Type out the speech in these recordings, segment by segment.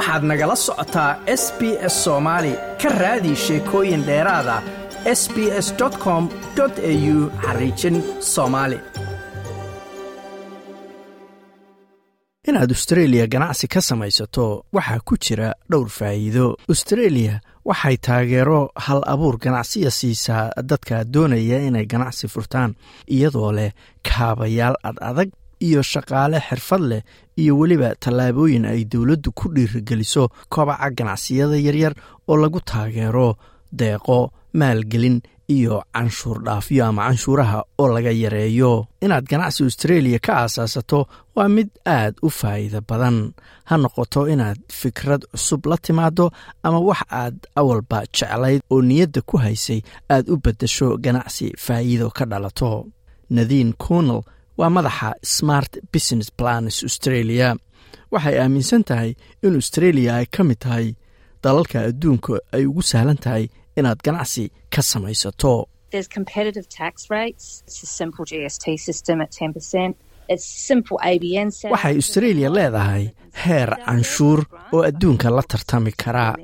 waxaad nagala socotaa s b s soomaali ka raadi sheekooyin dheeraada s b s com au xariijin soomaali inaad austreeliya ganacsi ka samaysato waxaa ku jira dhowr faa'iido. Austreeliya waxay taageero hal abuur ganacsiya siisaa dadka doonaya inay ganacsi furtaan iyadoo leh kaabayaal ad adag iyo shaqaale xirfad leh iyo weliba tallaabooyin ay dowladdu ku dhiirigeliso kobaca ganacsiyada yaryar oo lagu taageero deeqo maalgelin iyo canshuur dhaafyo ama canshuuraha oo laga yareeyo. Inaad ganacsi austreeliya ka aasaasato waa mid aad u faa'iida badan. Ha noqoto inaad fikrad cusub la timaado ama wax aad awalba jeclayd oo niyadda ku haysay aad u beddesho ganacsi faa'iido ka dhalato. Nadiin kunal waa madaxa smart business plans australia. Waxay aaminsan tahay in australia ay ka mid tahay dalalka adduunka ay ugu sahlan tahay inaad ganacsi ka samaysato. Waxay australia leedahay heer canshuur oo adduunka la tartami karaa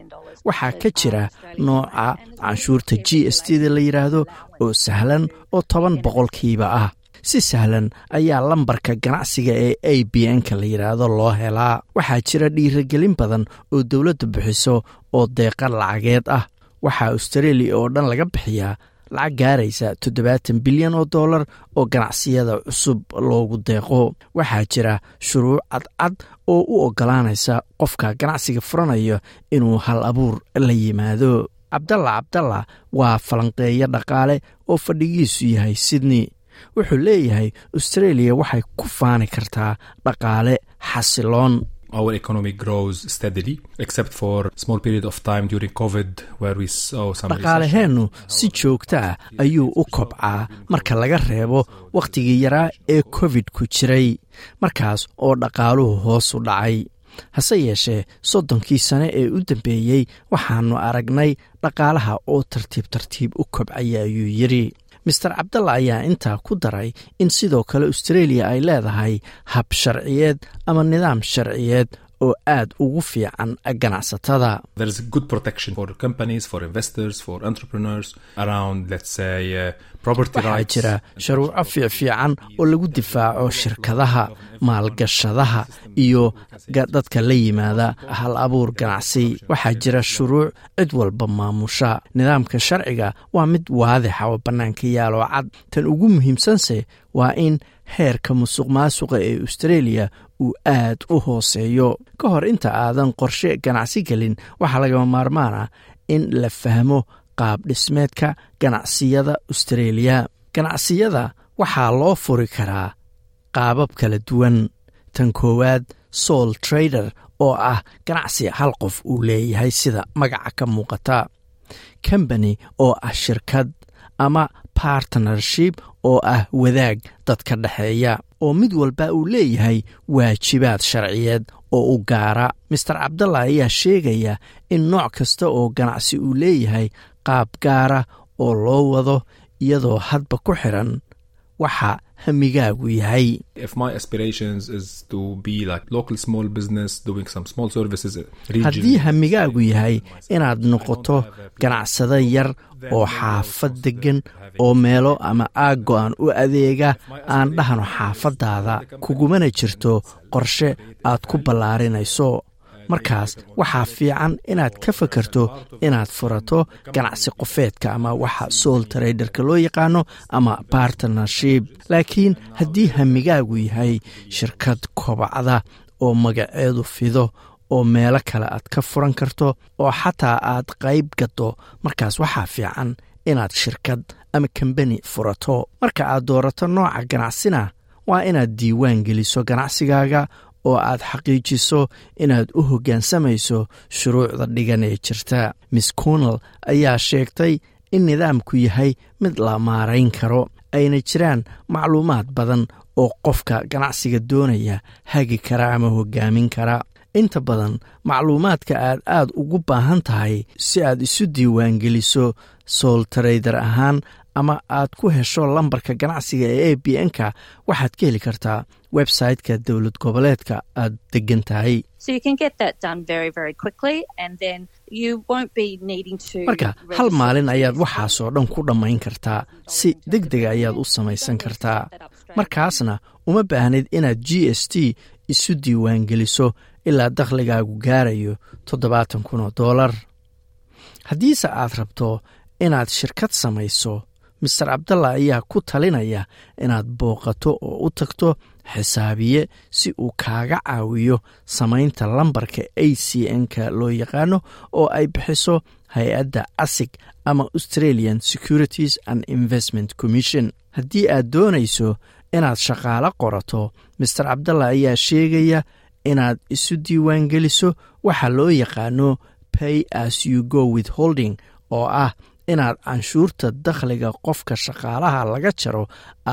waxaa ka jira nooca canshuurta g s t da la yidhaahdo oo sahlan oo toban boqolkiiba ah si sahlan ayaa lambarka ganacsiga ee a b n-ka la yidhaahdo loo helaa. Waxaa jira dhiiragelin badan oo dowladda bixiso oo deeqa lacageed ah. Waxaa australia oo dhan laga bixiyaa lacag gaaraysa toddobaatan bilyan oo dollar oo ganacsiyada cusub loogu deeqo. Waxaa jira shuruuc cadcad oo u oggolaanaysa qofka ganacsiga furanayo inuu hal abuur la yimaado. Cabdalla cabdalla waa falanqeeyo dhaqaale oo fadhigiisu yahay sydney wuxuu leeyahay australia waxay ku faani kartaa dhaqaale xasiloon. Our economy grows steadily except for small period of time during covid where we saw some dhaqaalaheennu si joogta ah ayuu u kobcaa marka laga reebo wakhtigii yaraa ee covid ku jiray markaas oo dhaqaaluhu hoosu dhacay. Hase yeeshee soddonkii sane ee u dambeeyey waxaannu aragnay dhaqaalaha oo tartiib tartiib u kobcaya ayuu yidhi master cabdalla ayaa intaa ku daray in sidoo kale australia ay leedahay hab sharciyeed ama nidaam sharciyeed oo aad ugu fiican ganacsatada. Waxaa jira sharuuco fiicfiican oo lagu difaaco shirkadaha maalgashadaha iyo dadka la yimaada hal abuur ganacsi. Waxaa jira shuruuc cid walba maamusha. Nidaamka sharciga waa mid waadixa oo bannaanka yaaloo cad. Tan ugu muhiimsanse waa in heerka musuq maasuqa ee australia uu aad u hooseeyo. Ka hor inta aadan qorshe ganacsi gelin waxaa lagama maarmaan ah in la fahmo qaab dhismeedka ganacsiyada australia. Ganacsiyada waxaa loo furi karaa qaabab kala duwan. Tan koowaad soul trader oo ah ganacsi hal qof uu leeyahay sida magaca ka muuqata. Combany oo ah shirkad ama partnership oo ah wadaag dadka dhexeeya oo mid walba uu leeyahay waajibaad sharciyeed oo u gaara. Master cabdalla ayaa sheegaya in nooc kasta oo ganacsi uu leeyahay qaab gaara oo loo wado iyadoo hadba ku xiran waxa hamigaagu yahay. Haddii hamigaagu yahay inaad noqoto ganacsado yar oo xaafad deggan oo meelo ama aag go-an u adeega aan dhahno xaafaddaada kugumana jirto qorshe aad ku ballaarinayso markaas waxaa fiican inaad ka fakarto inaad furato ganacsi qofeedka ama waxa soul traderka loo yaqaano ama bartnership laakiin haddii hamigaagu yahay shirkad kobacda oo magaceedu fido oo meelo kale aad ka furan karto oo xataa aad qayb gaddo markaas waxaa fiican inaad shirkad ama kambani furato. Marka aad doorato nooca ganacsina waa inaad diiwaan geliso ganacsigaaga oo aad xaqiijiso inaad u hoggaansamayso shuruucda dhigan ee jirta. Miss conal ayaa sheegtay in nidaamku yahay mid la maarayn karo. Ayna jiraan macluumaad badan oo qofka ganacsiga doonaya hagi kara ama hoggaamin kara. Inta badan macluumaadka aad aad ugu baahan tahay si aad isu diiwaangeliso soul trader ahaan ama aad ku hesho lambarka ganacsiga ee a b n-ka waxaad ka heli kartaa website-ka dowlad goboleedka aad degan tahay. Marka hal maalin ayaad waxaasoo dhan ku dhammayn kartaa si deg dega ayaad u samaysan kartaa. Markaasna uma baahnid inaad g s t isu diiwaangeliso ilaa dakhligaagu gaarayo toddobaatan kun oo doolar haddiise aad rabto inaad shirkad samayso master cabdalla ayaa ku talinaya inaad booqato oo u tagto xisaabiye si uu kaaga caawiyo samaynta lambarka a c n-ka loo yaqaano oo ay bixiso hay'adda asig ama australian securities and investment commission. Haddii aad doonayso inaad shaqaalo qorato master cabdalla ayaa sheegaya inaad isu diiwaangeliso waxa loo yaqaano pay as you go with holding oo ah inaad canshuurta dakhliga qofka shaqaalaha laga jaro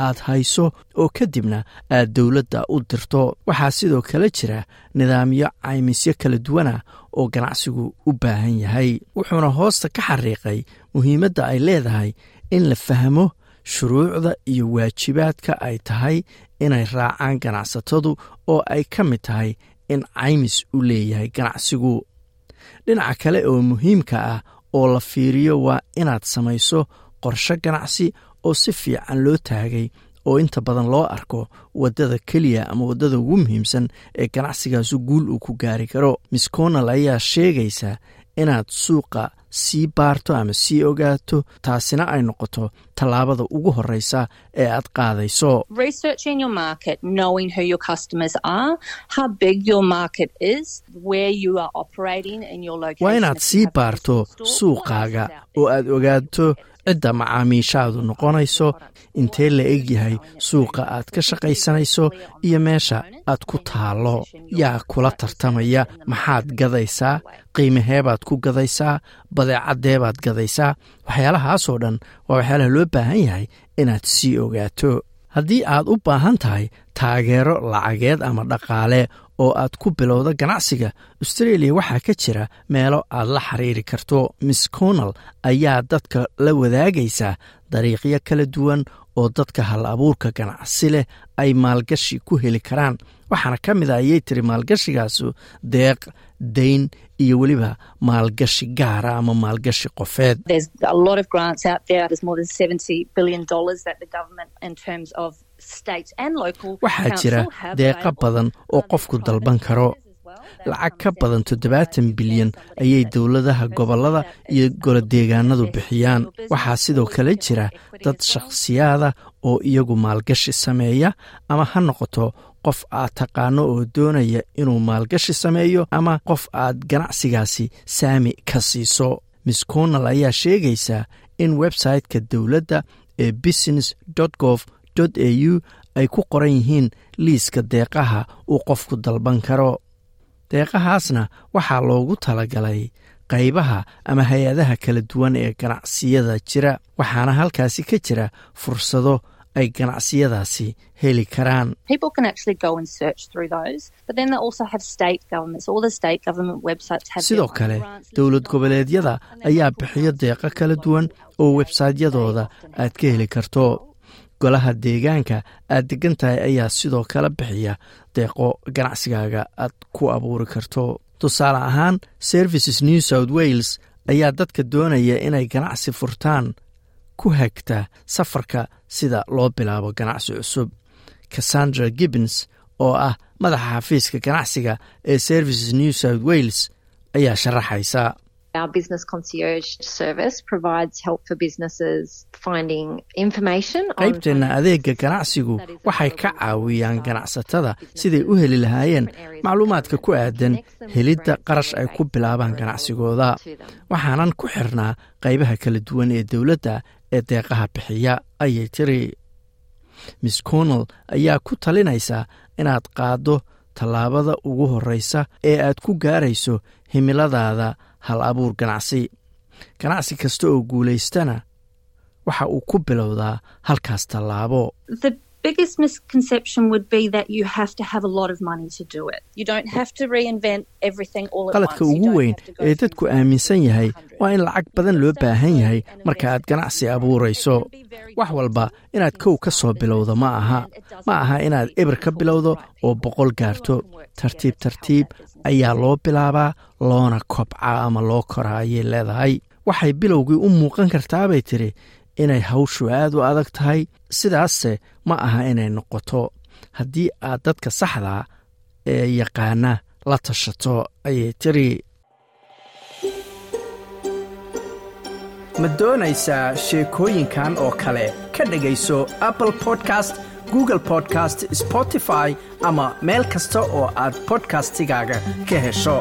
aad hayso oo kadibna aad dowladda u dirto. Waxaa sidoo kale jira nidaamyo caymisyo kala duwana oo ganacsigu u baahan yahay. Wuxuuna hoosta ka xariiqay muhiimadda ay leedahay in la fahmo shuruucda iyo waajibaadka ay tahay inay raacaan ganacsatadu oo ay ka mid tahay in caymis u leeyahay ganacsigu. Dhinaca kale oo muhiimka ah oo la fiiriyo waa inaad samayso qorshe ganacsi oo si fiican loo taagay oo inta badan loo arko waddada keliya ama waddada ugu muhiimsan ee ganacsigaasu guul uu ku gaari karo. Miss conal ayaa sheegaysa inaad suuqa sii baarto ama sii ogaato taasina ay noqoto tallaabada ugu horeysa ee aad qaadayso. Waa inaad sii baarto suuqaaga oo aad ogaato cidda macaamiishaadu noqonayso intee la egyahay suuqa aad ka shaqaysanayso iyo meesha aad ku taallo? Yaa kula tartamaya maxaad gadaysaa? Qiimaheebaad ku gadaysaa? Badeecaddeebaad gadaysaa? Waxyaalahaasoo dhan waa waxyaalaha loo baahan yahay inaad sii ogaato. Haddii aad u baahan tahay taageero lacageed ama dhaqaale oo aad ku bilowda ganacsiga australia waxaa ka jira meelo aad la xiriiri karto. Miss conal ayaa dadka la wadaagaysa dariiqyo kala duwan oo dadka hal abuurka ganacsi leh ay maalgashi ku heli karaan. Waxaana ka mid a ayay tiri maalgashigaasu deeq dayn iyo weliba maalgashi gaara ama maalgashi qofeed. Waxaa jira deeqa badan oo qofku dalban karo. Lacag ka badan toddobaatan bilyan ayay dowladaha gobollada iyo golodeegaanadu bixiyaan. waxaa sidoo kale jira dad shakhsiyaada oo iyagu maalgashi sameeya ama ha noqoto qof aad taqaano oo doonaya inuu maalgashi sameeyo ama qof aad ganacsigaasi saami ka siiso. Miss conal ayaa sheegaysa in website-ka dowladda ee business gov au ay ku qoran yihiin liiska deeqaha uu qofku dalban karo. Deeqahaasna waxaa loogu talagalay qaybaha ama hay'adaha kala duwan ee ganacsiyada jira waxaana halkaasi ka jira fursado ay ganacsiyadaasi heli karaan. Sidoo kale dowlad goboleedyada ayaa bixiyo deeqo kala duwan oo websaytyadooda aad ka heli karto. Golaha deegaanka aad degan tahay ayaa sidoo kale bixiya deeqo ganacsigaaga aad ku abuuri karto. Tusaale ahaan services new south wales ayaa dadka doonaya inay ganacsi furtaan ku hagta safarka sida loo bilaabo ganacsi cusub. Cassandra gibbons oo ah madaxa xafiiska ganacsiga ee services new south wales ayaa sharaxaysa. Qaybteenna adeega ganacsigu waxay ka caawiyaan ganacsatada siday u heli lahaayeen macluumaadka ku aadan helidda qarash ay ku bilaabaan ganacsigooda. waxaanan ku xirnaa qaybaha kala duwan ee dowladda ee deeqaha bixiya ayay tiri. Miss conal ayaa ku talinaysa inaad qaaddo tallaabada ugu horreysa ee aad ku gaarayso himiladaada hal abuur ganacsi. Ganacsi kasta oo guulaystana waxa uu ku bilowdaa halkaas tallaabo biggest misconception would be that you have to have a lot of money to do it. You don't have to reinvent everything all at qaladka once. You ugu don't weyn have to go ee dadku aaminsan yahay waa in lacag badan loo baahan yahay marka aad ganacsi abuurayso wax walba inaad kow ka soo bilowdo ma aha ma aha inaad eber ka bilowdo oo boqol gaarto tartiib tartiib ayaa loo bilaabaa loona kobcaa ama loo koraa ayay leedahay waxay bilowgii u muuqan kartaa bay tidhi inay hawshu aad u adag tahay sidaase ma aha inay noqoto. Haddii aad dadka saxdaa ee yaqaana la tashato ayay tiri. Ma doonaysaa sheekooyinkan oo kale? Ka dhegayso apple podcast google podcast spotify ama meel kasta oo aad podcastigaaga ka hesho